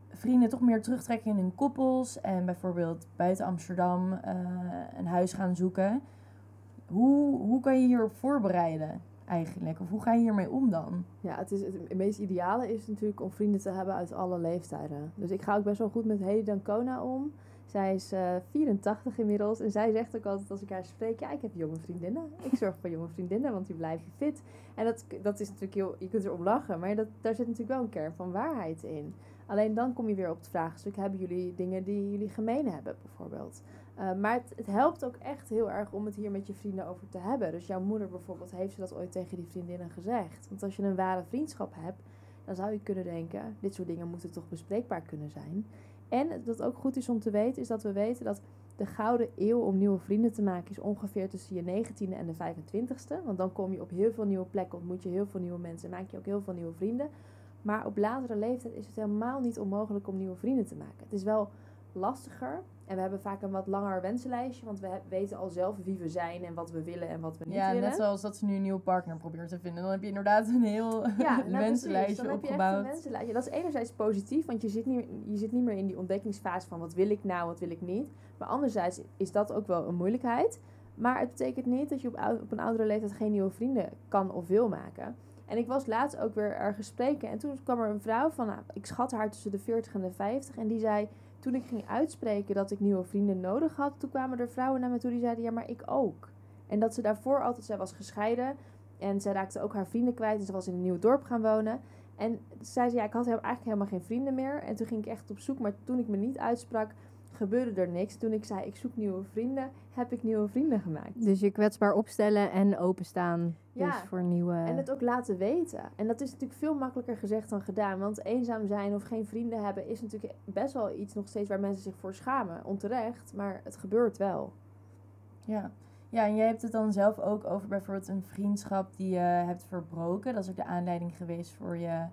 vrienden toch meer terugtrekken in hun koppels en bijvoorbeeld buiten Amsterdam uh, een huis gaan zoeken. Hoe, hoe kan je hierop voorbereiden eigenlijk? Of hoe ga je hiermee om dan? Ja, het, is, het meest ideale is natuurlijk om vrienden te hebben uit alle leeftijden. Dus ik ga ook best wel goed met Hedy Dancona om. Zij is uh, eh, 84 inmiddels en zij zegt ook altijd als ik haar spreek, ja, ik heb jonge vriendinnen. Ik zorg voor jonge vriendinnen, want die blijven fit. En dat, dat is natuurlijk heel, je kunt erop lachen, maar dat, daar zit natuurlijk wel een kern van waarheid in. Alleen dan kom je weer op het vraagstuk, hebben jullie dingen die jullie gemeen hebben bijvoorbeeld? Uh, maar het, helpt ook echt heel erg om het hier met je vrienden over te hebben. Dus jouw moeder bijvoorbeeld, heeft ze dat ooit tegen die vriendinnen gezegd? Want als je een ware vriendschap hebt, dan zou je kunnen denken, dit soort dingen moeten toch bespreekbaar kunnen zijn. En dat ook goed is om te weten, is dat we weten dat de gouden eeuw om nieuwe vrienden te maken is ongeveer tussen je 19e en de 25e. Want dan kom je op heel veel nieuwe plekken, ontmoet je heel veel nieuwe mensen, maak je ook heel veel nieuwe vrienden. Maar op latere leeftijd is het helemaal niet onmogelijk om nieuwe vrienden te maken. Het is wel lastiger. En we hebben vaak een wat langer wensenlijstje, want we weten al zelf wie we zijn en wat we willen en wat we niet Ja, willen. net zoals dat ze nu een nieuwe partner probeert te vinden. Dan heb je inderdaad een heel Ja, nou, wensenlijstje Dan heb je echt opgebouwd. een wensenlijstje. Dat is enerzijds positief, want je zit, niet, je zit niet meer in die ontdekkingsfase van wat wil ik nou, wat wil ik niet. Maar anderzijds is dat ook wel een moeilijkheid. Maar het betekent niet dat je op, op een oudere leeftijd geen nieuwe vrienden kan of wil maken. En ik was laatst ook weer ergens spreken en toen kwam er een vrouw van, nou, ik schat haar tussen de 40 en de 50. En die zei, toen ik ging uitspreken dat ik nieuwe vrienden nodig had, toen kwamen er vrouwen naar me toe die zeiden, ja, maar ik ook. En dat ze daarvoor altijd, zij was gescheiden en zij raakte ook haar vrienden kwijt en ze was in een nieuw dorp gaan wonen. En zei ze, ja, ik had eigenlijk helemaal geen vrienden meer. En toen ging ik echt op zoek, maar toen ik me niet uitsprak, gebeurde er niks. Toen ik zei, ik zoek nieuwe vrienden, heb ik nieuwe vrienden gemaakt. Dus je kwetsbaar opstellen en openstaan. Ja. Dus voor nieuwe... En het ook laten weten. En dat is natuurlijk veel makkelijker gezegd dan gedaan. Want eenzaam zijn of geen vrienden hebben is natuurlijk best wel iets nog steeds waar mensen zich voor schamen. Onterecht, maar het gebeurt wel. Ja. ja, en jij hebt het dan zelf ook over bijvoorbeeld een vriendschap die je hebt verbroken. Dat is ook de aanleiding geweest voor je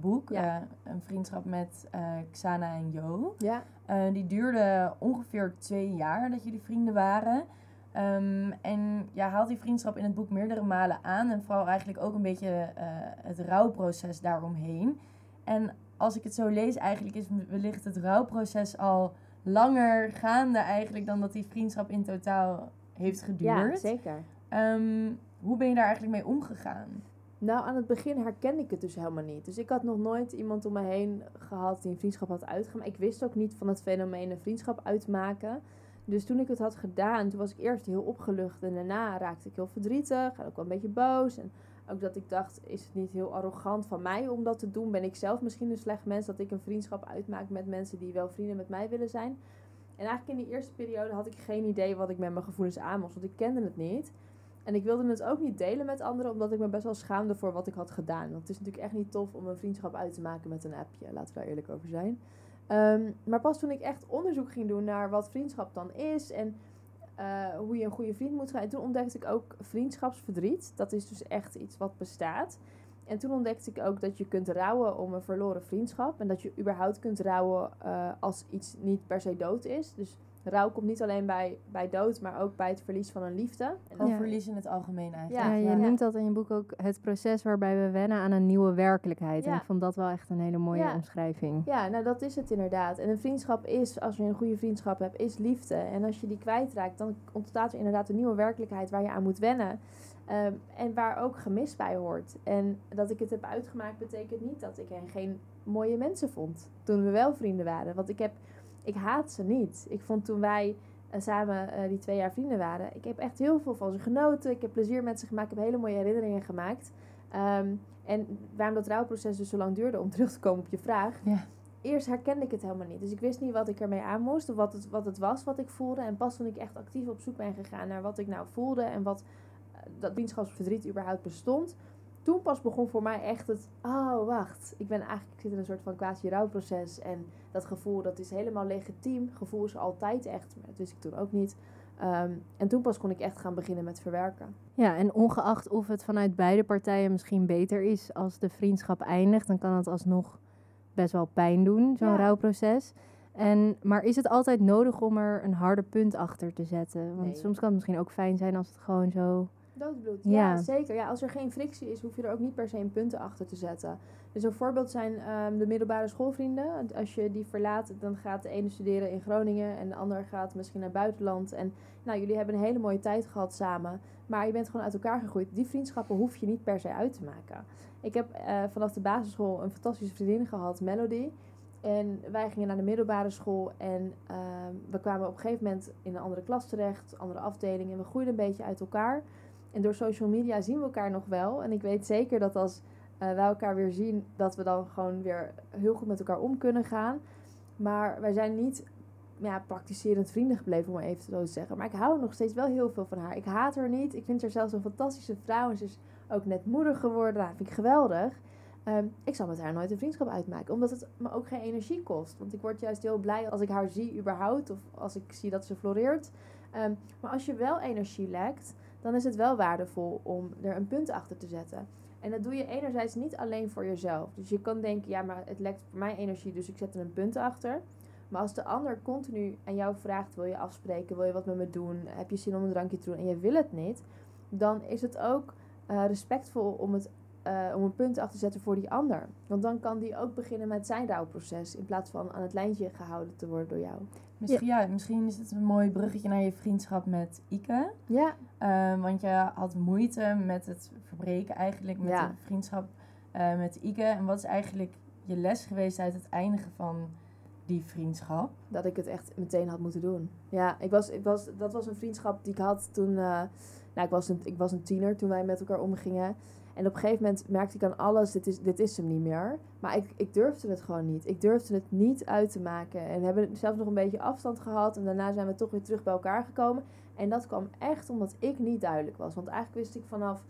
boek. Ja. Eh, een vriendschap met eh, Xana en Jo. Ja, Eh, die duurde ongeveer twee jaar dat jullie vrienden waren. Ehm, en jij haalt die vriendschap in het boek meerdere malen aan. En vooral eigenlijk ook een beetje het rouwproces daaromheen. En als ik het zo lees, eigenlijk is wellicht het rouwproces al langer gaande eigenlijk dan dat die vriendschap in totaal heeft ja geduurd. zeker. Ehm, hoe ben je daar eigenlijk mee omgegaan? Nou, aan het begin herkende ik het dus helemaal niet. Dus ik had nog nooit iemand om me heen gehad die een vriendschap had uitgemaakt. Ik wist ook niet van het fenomeen een vriendschap uitmaken. Dus toen ik het had gedaan, toen was ik eerst heel opgelucht. En daarna raakte ik heel verdrietig en ook wel een beetje boos. En ook dat ik dacht, is het niet heel arrogant van mij om dat te doen? Ben ik zelf misschien een slecht mens dat ik een vriendschap uitmaak met mensen die wel vrienden met mij willen zijn? En eigenlijk in die eerste periode had ik geen idee wat ik met mijn gevoelens aan moest, want ik kende het niet. En ik wilde het ook niet delen met anderen, omdat ik me best wel schaamde voor wat ik had gedaan. Want het is natuurlijk echt niet tof om een vriendschap uit te maken met een appje. Laten we daar eerlijk over zijn. Ehm, maar pas toen ik echt onderzoek ging doen naar wat vriendschap dan is en eh, hoe je een goede vriend moet zijn. En toen ontdekte ik ook vriendschapsverdriet. Dat is dus echt iets wat bestaat. En toen ontdekte ik ook dat je kunt rouwen om een verloren vriendschap. En dat je überhaupt kunt rouwen eh, als iets niet per se dood is. Dus rouw komt niet alleen bij, bij dood, maar ook bij het verlies van een liefde. En Gewoon Ja. verlies in het algemeen eigenlijk. Ja, je ja. noemt dat in je boek ook het proces waarbij we wennen aan een nieuwe werkelijkheid. En ik vond dat wel echt een hele mooie Ja. omschrijving. Ja, nou dat is het inderdaad. En een vriendschap is, als je een goede vriendschap hebt, is liefde. En als je die kwijtraakt, dan ontstaat er inderdaad een nieuwe werkelijkheid waar je aan moet wennen. Ehm, en waar ook gemis bij hoort. En dat ik het heb uitgemaakt betekent niet dat ik hen geen mooie mensen vond. Toen we wel vrienden waren. Want ik heb, ik haat ze niet. Ik vond toen wij eh, samen eh, die twee jaar vrienden waren, ik heb echt heel veel van ze genoten. Ik heb plezier met ze gemaakt. Ik heb hele mooie herinneringen gemaakt. Ehm, en waarom dat rouwproces dus zo lang duurde, om terug te komen op je vraag Ja. eerst herkende ik het helemaal niet. Dus ik wist niet wat ik ermee aan moest of wat het, wat het was wat ik voelde. En pas toen ik echt actief op zoek ben gegaan naar wat ik nou voelde en wat eh, dat vriendschapsverdriet überhaupt bestond. Toen pas begon voor mij echt het, oh wacht, ik ben eigenlijk, ik zit in een soort van quasi rouwproces. En dat gevoel, dat is helemaal legitiem. Gevoel is altijd echt, maar dat wist ik toen ook niet. Ehm, en toen pas kon ik echt gaan beginnen met verwerken. Ja, en ongeacht of het vanuit beide partijen misschien beter is als de vriendschap eindigt, dan kan het alsnog best wel pijn doen, zo'n Ja. rouwproces. En, maar is het altijd nodig om er een harde punt achter te zetten? Want Nee. soms kan het misschien ook fijn zijn als het gewoon zo... Doodbloed, Ja. ja. zeker. Ja, als er geen frictie is, hoef je er ook niet per se een punten achter te zetten. Dus een voorbeeld zijn ehm, de middelbare schoolvrienden. Als je die verlaat, dan gaat de ene studeren in Groningen en de ander gaat misschien naar het buitenland. En nou, jullie hebben een hele mooie tijd gehad samen, maar je bent gewoon uit elkaar gegroeid. Die vriendschappen hoef je niet per se uit te maken. Ik heb eh, vanaf de basisschool een fantastische vriendin gehad, Melody. En wij gingen naar de middelbare school en ehm, we kwamen op een gegeven moment in een andere klas terecht, andere afdeling. En we groeiden een beetje uit elkaar. En door social media zien we elkaar nog wel. En ik weet zeker dat als eh, wij elkaar weer zien, dat we dan gewoon weer heel goed met elkaar om kunnen gaan. Maar wij zijn niet ja, praktiserend vrienden gebleven, om maar even zo te zeggen. Maar ik hou nog steeds wel heel veel van haar. Ik haat haar niet. Ik vind haar zelfs een fantastische vrouw. En ze is ook net moeder geworden. Nou, dat vind ik geweldig. Ehm, ik zal met haar nooit een vriendschap uitmaken, omdat het me ook geen energie kost. Want ik word juist heel blij als ik haar zie überhaupt, of als ik zie dat ze floreert. Ehm, maar als je wel energie lekt, dan is het wel waardevol om er een punt achter te zetten. En dat doe je enerzijds niet alleen voor jezelf. Dus je kan denken, ja, maar het lekt voor mij energie, dus ik zet er een punt achter. Maar als de ander continu aan jou vraagt, wil je afspreken, wil je wat met me doen, heb je zin om een drankje te doen en je wil het niet, dan is het ook uh, respectvol om, het, uh, om een punt achter te zetten voor die ander. Want dan kan die ook beginnen met zijn rouwproces in plaats van aan het lijntje gehouden te worden door jou. Misschien, ja. misschien is het een mooi bruggetje naar je vriendschap met Ike. Ja. Uh, want je had moeite met het verbreken eigenlijk, met Ja. de vriendschap eh, met Ike. En wat is eigenlijk je les geweest uit het eindigen van die vriendschap? dat ik het echt meteen had moeten doen. Ja, ik was, ik was, dat was een vriendschap die ik had toen. Nou, ik was, een, ik was een tiener toen wij met elkaar omgingen. En op een gegeven moment merkte ik aan alles: dit is, dit is hem niet meer. Maar ik, ik durfde het gewoon niet. Ik durfde het niet uit te maken. En we hebben zelfs nog een beetje afstand gehad. En daarna zijn we toch weer terug bij elkaar gekomen. En dat kwam echt omdat ik niet duidelijk was. Want eigenlijk wist ik vanaf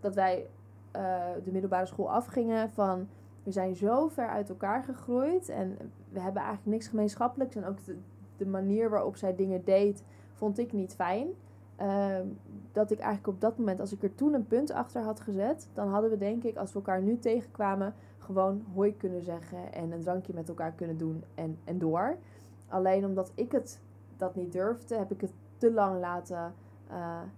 dat wij eh, de middelbare school afgingen van we zijn zo ver uit elkaar gegroeid en we hebben eigenlijk niks gemeenschappelijks. En ook de, de manier waarop zij dingen deed, vond ik niet fijn. Ehm, dat ik eigenlijk op dat moment, als ik er toen een punt achter had gezet, dan hadden we denk ik, als we elkaar nu tegenkwamen, gewoon hoi kunnen zeggen en een drankje met elkaar kunnen doen en, en door. Alleen omdat ik het dat niet durfde, heb ik het te lang laten eh,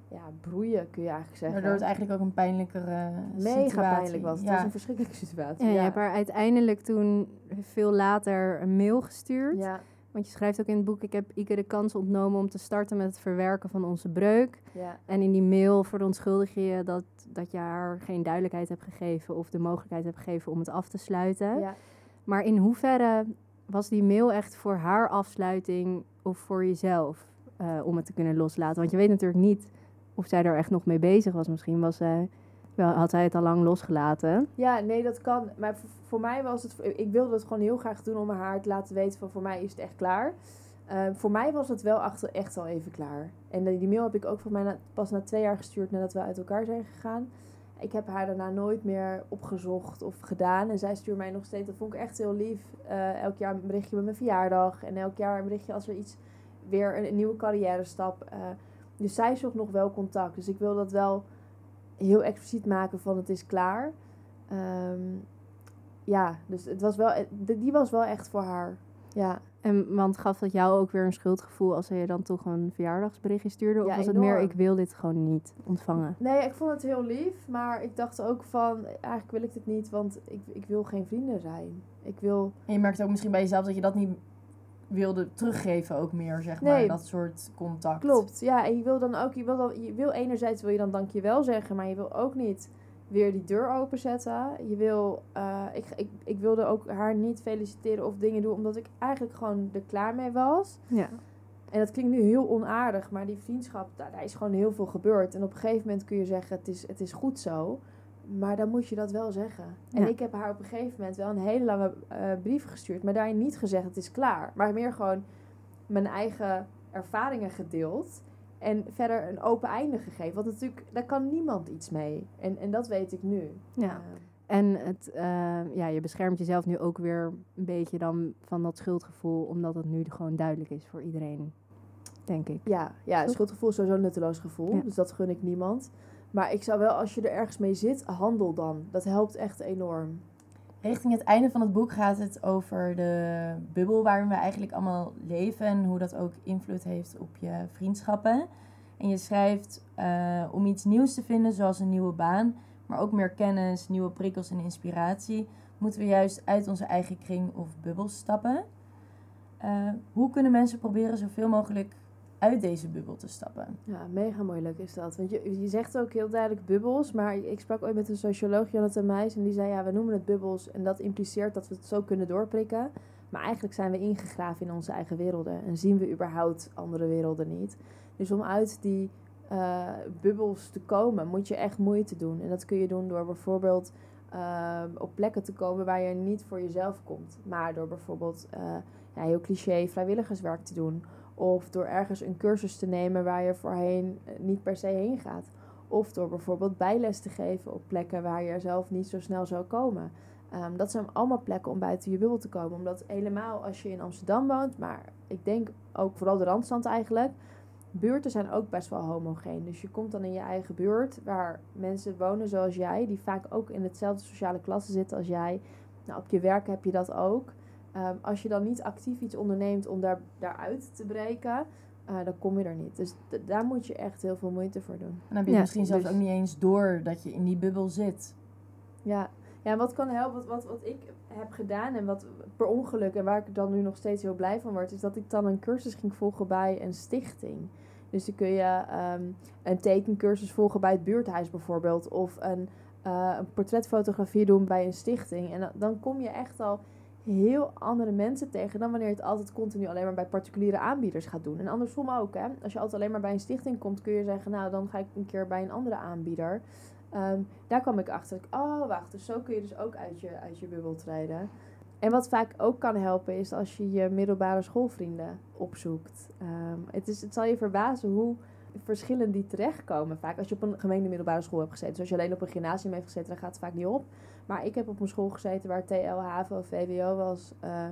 ja, broeien, kun je eigenlijk zeggen. Waardoor het eigenlijk ook een pijnlijkere Mega situatie. pijnlijk was. Het Ja. was een verschrikkelijke situatie. Ja, je hebt haar uiteindelijk toen veel later een mail gestuurd. ja, Want je schrijft ook in het boek, ik heb Ike de kans ontnomen om te starten met het verwerken van onze breuk. ja, En in die mail verontschuldig je je dat, dat je haar geen duidelijkheid hebt gegeven of de mogelijkheid hebt gegeven om het af te sluiten. ja. Maar in hoeverre was die mail echt voor haar afsluiting of voor jezelf eh, om het te kunnen loslaten? Want je weet natuurlijk niet of zij er echt nog mee bezig was. Misschien was zij, wel, had zij het al lang losgelaten. Ja, nee, dat kan. Maar voor, mij was het... Ik wilde het gewoon heel graag doen om haar te laten weten van... Voor mij is het echt klaar. Eh, voor mij was het wel achter, echt al even klaar. En die mail heb ik ook voor mij pas na twee jaar gestuurd nadat we uit elkaar zijn gegaan. Ik heb haar daarna nooit meer opgezocht of gedaan. En zij stuurt mij nog steeds, dat vond ik echt heel lief. eh, elk jaar een berichtje met mijn verjaardag. En elk jaar een berichtje als er iets, weer een, een nieuwe carrière stap. eh, dus zij zocht nog wel contact. Dus ik wil dat wel heel expliciet maken van het is klaar. Ehm, ja, dus het was wel, eh, die was wel echt voor haar. Ja, En, want gaf dat jou ook weer een schuldgevoel als ze je dan toch een verjaardagsberichtje stuurde? Of Ja, was het meer, ik wil dit gewoon niet ontvangen? Nee, ik vond het heel lief, maar ik dacht ook van, eigenlijk wil ik dit niet, want ik, ik wil geen vrienden zijn. Ik wil, En je merkt ook misschien bij jezelf dat je dat niet wilde teruggeven ook meer, zeg maar. Nee. Dat soort contact. klopt, ja, en je wil dan ook, je wil, dan, je wil enerzijds wil je dan dankjewel zeggen, maar je wil ook niet weer die deur openzetten. Je wil, eh, ik, ik, ik wilde ook haar niet feliciteren of dingen doen, omdat ik eigenlijk gewoon er klaar mee was. Ja. En dat klinkt nu heel onaardig, maar die vriendschap, daar, daar is gewoon heel veel gebeurd. En op een gegeven moment kun je zeggen, het is, het is goed zo. Maar dan moet je dat wel zeggen. En Ja. ik heb haar op een gegeven moment wel een hele lange eh, brief gestuurd. Maar daarin niet gezegd, het is klaar. Maar meer gewoon mijn eigen ervaringen gedeeld. En verder een open einde gegeven. Want natuurlijk, daar kan niemand iets mee. En, en dat weet ik nu. Ja. Eh, En het, eh, ja, je beschermt jezelf nu ook weer een beetje dan van dat schuldgevoel, omdat het nu gewoon duidelijk is voor iedereen, denk ik. Ja, ja Toch? schuldgevoel is sowieso een nutteloos gevoel. Ja. Dus dat gun ik niemand. Maar ik zou wel, als je er ergens mee zit, handel dan. Dat helpt echt enorm. Richting het einde van het boek gaat het over de bubbel waarin we eigenlijk allemaal leven en hoe dat ook invloed heeft op je vriendschappen. En je schrijft eh, om iets nieuws te vinden, zoals een nieuwe baan, maar ook meer kennis, nieuwe prikkels en inspiratie, moeten we juist uit onze eigen kring of bubbel stappen. Eh, hoe kunnen mensen proberen zoveel mogelijk uit deze bubbel te stappen? Ja, mega moeilijk is dat. Want je, je zegt ook heel duidelijk bubbels. Maar ik sprak ooit met een socioloog, Jonathan Meijs. En die zei, ja, we noemen het bubbels. En dat impliceert dat we het zo kunnen doorprikken. Maar eigenlijk zijn we ingegraven in onze eigen werelden. En zien we überhaupt andere werelden niet. Dus om uit die eh, bubbels te komen, moet je echt moeite doen. En dat kun je doen door bijvoorbeeld eh, op plekken te komen waar je niet voor jezelf komt. Maar door bijvoorbeeld, eh, ja, heel cliché, vrijwilligerswerk te doen. Of door ergens een cursus te nemen waar je voorheen eh, niet per se heen gaat. Of door bijvoorbeeld bijles te geven op plekken waar je zelf niet zo snel zou komen. Ehm, dat zijn allemaal plekken om buiten je bubbel te komen. Omdat helemaal als je in Amsterdam woont, maar ik denk ook vooral de Randstand eigenlijk, buurten zijn ook best wel homogeen. Dus je komt dan in je eigen buurt waar mensen wonen zoals jij, die vaak ook in hetzelfde sociale klasse zitten als jij. Nou, op je werk heb je dat ook. Ehm, als je dan niet actief iets onderneemt om daar, daaruit te breken, uh, dan kom je er niet. Dus daar moet je echt heel veel moeite voor doen. En dan heb je misschien zelfs dus ook niet eens door dat je in die bubbel zit. Ja, ja en wat kan helpen, wat, wat, wat ik heb gedaan en wat per ongeluk en waar ik dan nu nog steeds heel blij van word, is dat ik dan een cursus ging volgen bij een stichting. Dus dan kun je um, een tekencursus volgen bij het buurthuis bijvoorbeeld. Of een, uh, een portretfotografie doen bij een stichting. En dan, dan kom je echt al heel andere mensen tegen dan wanneer je het altijd continu alleen maar bij particuliere aanbieders gaat doen. En andersom ook, hè. Als je altijd alleen maar bij een stichting komt, kun je zeggen, nou, dan ga ik een keer bij een andere aanbieder. Um, daar kwam ik achter. Oh, wacht, dus zo kun je dus ook uit je, uit je bubbel treden. En wat vaak ook kan helpen is als je je middelbare schoolvrienden opzoekt. Um, het, is, het zal je verbazen hoe verschillend die terechtkomen. Vaak als je op een gemeente middelbare school hebt gezeten. Dus als je alleen op een gymnasium heeft gezeten, dan gaat het vaak niet op. Maar ik heb op een school gezeten waar TL, HAVO, VWO was. Uh,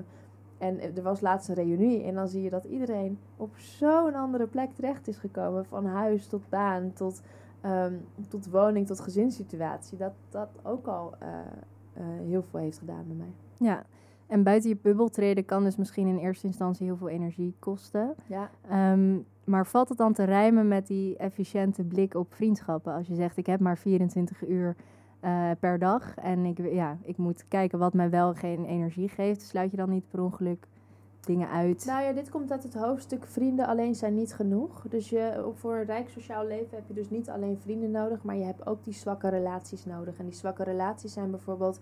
en er was laatst een reunie. En dan zie je dat iedereen op zo'n andere plek terecht is gekomen. Van huis tot baan, tot, um, tot woning, tot gezinssituatie. Dat dat ook al uh, uh, heel veel heeft gedaan bij mij. Ja, en buiten je bubbel treden kan dus misschien in eerste instantie heel veel energie kosten. Ja. Um, maar valt het dan te rijmen met die efficiënte blik op vriendschappen? Als je zegt, ik heb maar 24 uur uh, per dag en ik, ja, ik moet kijken wat mij wel geen energie geeft. Sluit je dan niet per ongeluk dingen uit? Nou ja, dit komt uit het hoofdstuk vrienden alleen zijn niet genoeg. Dus je, voor een rijk sociaal leven heb je dus niet alleen vrienden nodig, maar je hebt ook die zwakke relaties nodig. En die zwakke relaties zijn bijvoorbeeld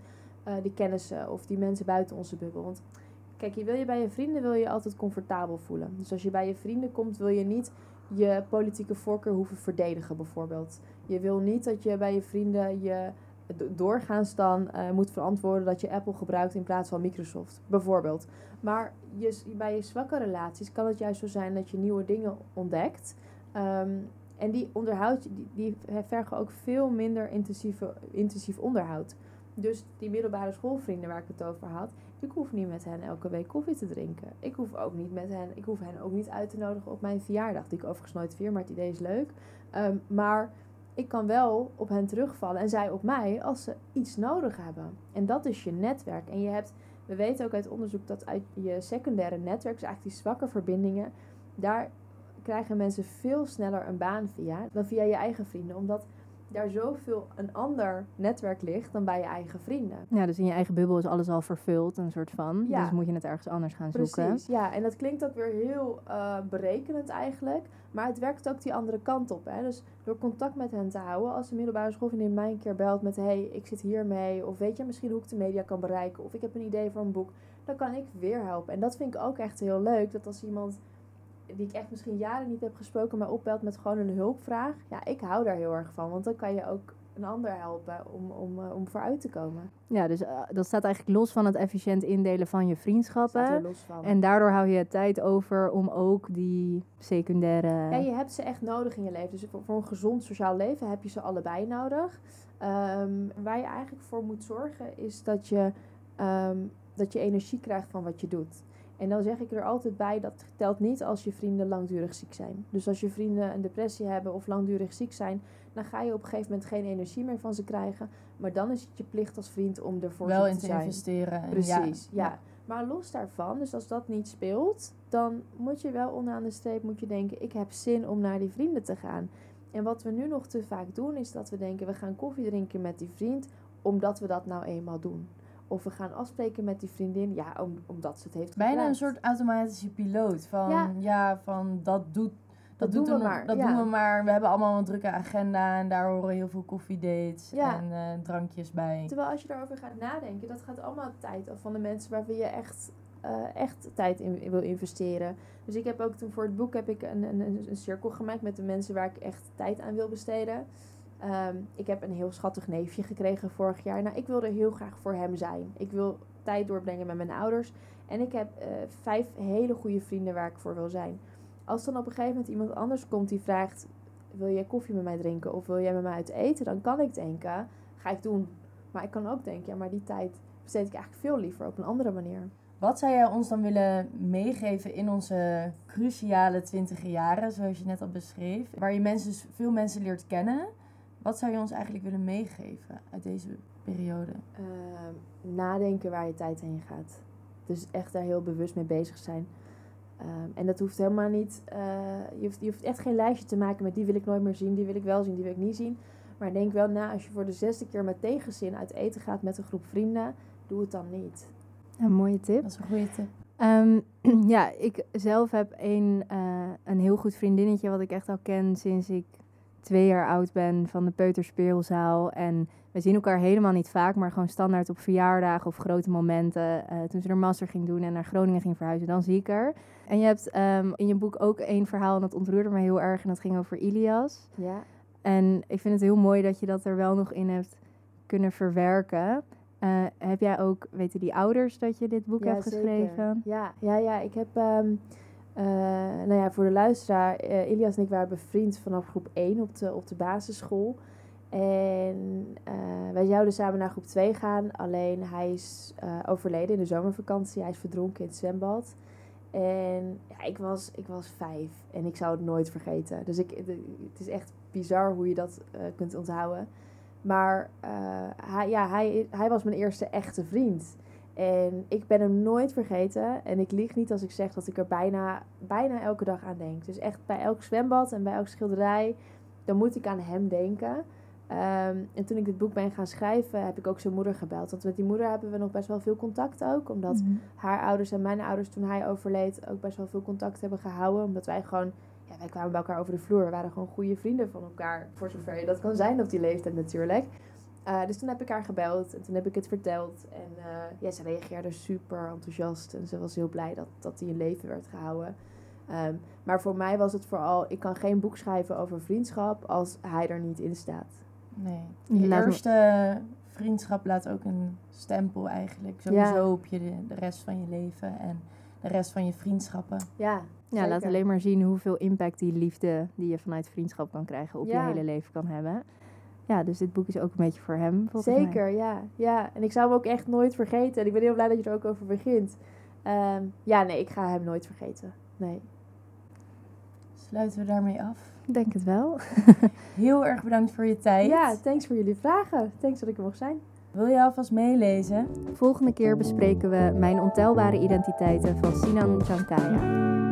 uh, die kennissen of die mensen buiten onze bubbel. Want kijk, je wil je bij je vrienden wil je altijd comfortabel voelen. Dus als je bij je vrienden komt, wil je niet je politieke voorkeur hoeven verdedigen, bijvoorbeeld. Je wil niet dat je bij je vrienden je doorgaans dan uh, moet verantwoorden dat je Apple gebruikt in plaats van Microsoft, bijvoorbeeld. Maar je, bij je zwakke relaties kan het juist zo zijn dat je nieuwe dingen ontdekt. Um, en die onderhoud, die, die vergen ook veel minder intensieve, intensief onderhoud. Dus die middelbare schoolvrienden waar ik het over had, ik hoef niet met hen elke week koffie te drinken. Ik hoef ook niet met hen, ik hoef hen ook niet uit te nodigen op mijn verjaardag, die ik overigens nooit vier, maar het idee is leuk. Um, maar ik kan wel op hen terugvallen en zij op mij als ze iets nodig hebben. En dat is je netwerk. En je hebt, we weten ook uit onderzoek dat uit je secundaire netwerk, dus eigenlijk die zwakke verbindingen, daar krijgen mensen veel sneller een baan via dan via je eigen vrienden. Omdat daar zoveel een ander netwerk ligt dan bij je eigen vrienden. Ja, dus in je eigen bubbel is alles al vervuld, een soort van. Ja. Dus moet je het ergens anders gaan Precies, zoeken. Precies, ja. En dat klinkt ook weer heel uh, berekenend eigenlijk. Maar het werkt ook die andere kant op. Hè? Dus door contact met hen te houden. Als de middelbare schoolvriendin mij een keer belt met... hey, ik zit hiermee. Of weet je misschien hoe ik de media kan bereiken. Of ik heb een idee voor een boek. Dan kan ik weer helpen. En dat vind ik ook echt heel leuk. Dat als iemand die ik echt misschien jaren niet heb gesproken, maar opbelt met gewoon een hulpvraag. Ja, ik hou daar heel erg van, want dan kan je ook een ander helpen om, om, uh, om vooruit te komen. Ja, dus uh, dat staat eigenlijk los van het efficiënt indelen van je vriendschappen. Staat los van. En daardoor hou je tijd over om ook die secundaire... Ja, je hebt ze echt nodig in je leven. Dus voor, voor een gezond sociaal leven heb je ze allebei nodig. Um, waar je eigenlijk voor moet zorgen is dat je, um, dat je energie krijgt van wat je doet. En dan zeg ik er altijd bij, dat telt niet als je vrienden langdurig ziek zijn. Dus als je vrienden een depressie hebben of langdurig ziek zijn, dan ga je op een gegeven moment geen energie meer van ze krijgen. Maar dan is het je plicht als vriend om ervoor Wel te in te zijn. investeren. Precies, ja. ja. Maar los daarvan, dus als dat niet speelt, dan moet je wel onderaan de streep moet je denken, ik heb zin om naar die vrienden te gaan. En wat we nu nog te vaak doen, is dat we denken, we gaan koffie drinken met die vriend, omdat we dat nou eenmaal doen. Of we gaan afspreken met die vriendin, ja, om, omdat ze het heeft Bijna een soort automatische piloot. Van ja, Ja. van dat doet. Dat, doen we maar, Dat ja. doen we maar. We hebben allemaal een drukke agenda en daar horen heel veel koffiedates Ja. en eh, drankjes bij. Terwijl als je daarover gaat nadenken, dat gaat allemaal tijd af van de mensen waarvan je echt, eh, echt tijd in wil investeren. Dus ik heb ook toen voor het boek heb ik een, een, een cirkel gemaakt met de mensen waar ik echt tijd aan wil besteden. Ehm, ik heb een heel schattig neefje gekregen vorig jaar. Nou, ik wilde heel graag voor hem zijn. Ik wil tijd doorbrengen met mijn ouders. En ik heb eh, vijf hele goede vrienden waar ik voor wil zijn. Als dan op een gegeven moment iemand anders komt die vraagt: Wil jij koffie met mij drinken of wil jij met mij uit eten? Dan kan ik denken: Ga ik doen. Maar ik kan ook denken: Ja, maar die tijd besteed ik eigenlijk veel liever op een andere manier. Wat zou jij ons dan willen meegeven in onze cruciale twintige jaren, zoals je net al beschreef, waar je mensen, veel mensen leert kennen? Wat zou je ons eigenlijk willen meegeven uit deze periode? Ehm, nadenken waar je tijd heen gaat. Dus echt daar heel bewust mee bezig zijn. Ehm, en dat hoeft helemaal niet. eh, je, hoeft, je hoeft echt geen lijstje te maken met die wil ik nooit meer zien, die wil ik wel zien, die wil ik niet zien. Maar denk wel na, als je voor de zesde keer met tegenzin uit eten gaat met een groep vrienden, doe het dan niet. Een mooie tip. Dat is een goede tip. Ehm, ja, ik zelf heb een, eh, een heel goed vriendinnetje wat ik echt al ken sinds ik twee jaar oud ben van de Peuterspeelzaal. En we zien elkaar helemaal niet vaak, maar gewoon standaard op verjaardagen of grote momenten. Eh, toen ze haar master ging doen en naar Groningen ging verhuizen, dan zie ik haar. En je hebt ehm, in je boek ook één verhaal en dat ontroerde me heel erg en dat ging over Ilias. Ja, En ik vind het heel mooi dat je dat er wel nog in hebt kunnen verwerken. Eh, heb jij ook, weten die ouders dat je dit boek Ja, hebt zeker. geschreven? Ja, ja, ja. Ik heb, ehm, eh, nou ja, voor de luisteraar, eh Ilias en ik waren bevriend vanaf groep 1 op de, op de basisschool. En eh, wij zouden samen naar groep 2 gaan, alleen hij is overleden in de zomervakantie. Hij is verdronken in het zwembad. En ja, ik, was, ik was vijf en ik zou het nooit vergeten. Dus ik, het is echt bizar hoe je dat kunt onthouden. Maar hij, ja, hij, hij was mijn eerste echte vriend. En ik ben hem nooit vergeten. En ik lieg niet als ik zeg dat ik er bijna, bijna elke dag aan denk. Dus echt bij elk zwembad en bij elke schilderij, dan moet ik aan hem denken. Ehm, en toen ik dit boek ben gaan schrijven, heb ik ook zijn moeder gebeld. Want met die moeder hebben we nog best wel veel contact ook. Omdat Mhm. haar ouders en mijn ouders toen hij overleed ook best wel veel contact hebben gehouden. Omdat wij gewoon, ja, wij kwamen bij elkaar over de vloer. We waren gewoon goede vrienden van elkaar. Voor zover je dat kan zijn op die leeftijd natuurlijk. Eh, dus toen heb ik haar gebeld en toen heb ik het verteld. En eh, ja, ze reageerde super enthousiast. En ze was heel blij dat, dat hij in leven werd gehouden. Ehm, maar voor mij was het vooral, ik kan geen boek schrijven over vriendschap als hij er niet in staat. Nee. Je me- eerste vriendschap laat ook een stempel eigenlijk. Sowieso op je de, de rest van je leven en de rest van je vriendschappen. Ja, Ja, laat alleen maar zien hoeveel impact die liefde die je vanuit vriendschap kan krijgen op Ja. je hele leven kan hebben. Ja, dus dit boek is ook een beetje voor hem. volgens mij. Zeker, ja. ja. En ik zou hem ook echt nooit vergeten. En ik ben heel blij dat je er ook over begint. Ehm, ja, nee, ik ga hem nooit vergeten. Nee. Sluiten we daarmee af. Ik denk het wel. Heel erg bedankt voor je tijd. Ja, thanks voor jullie vragen. Thanks dat ik er mocht zijn. Wil je alvast meelezen? Volgende keer bespreken we Mijn ontelbare identiteiten van Sinan Chankaya.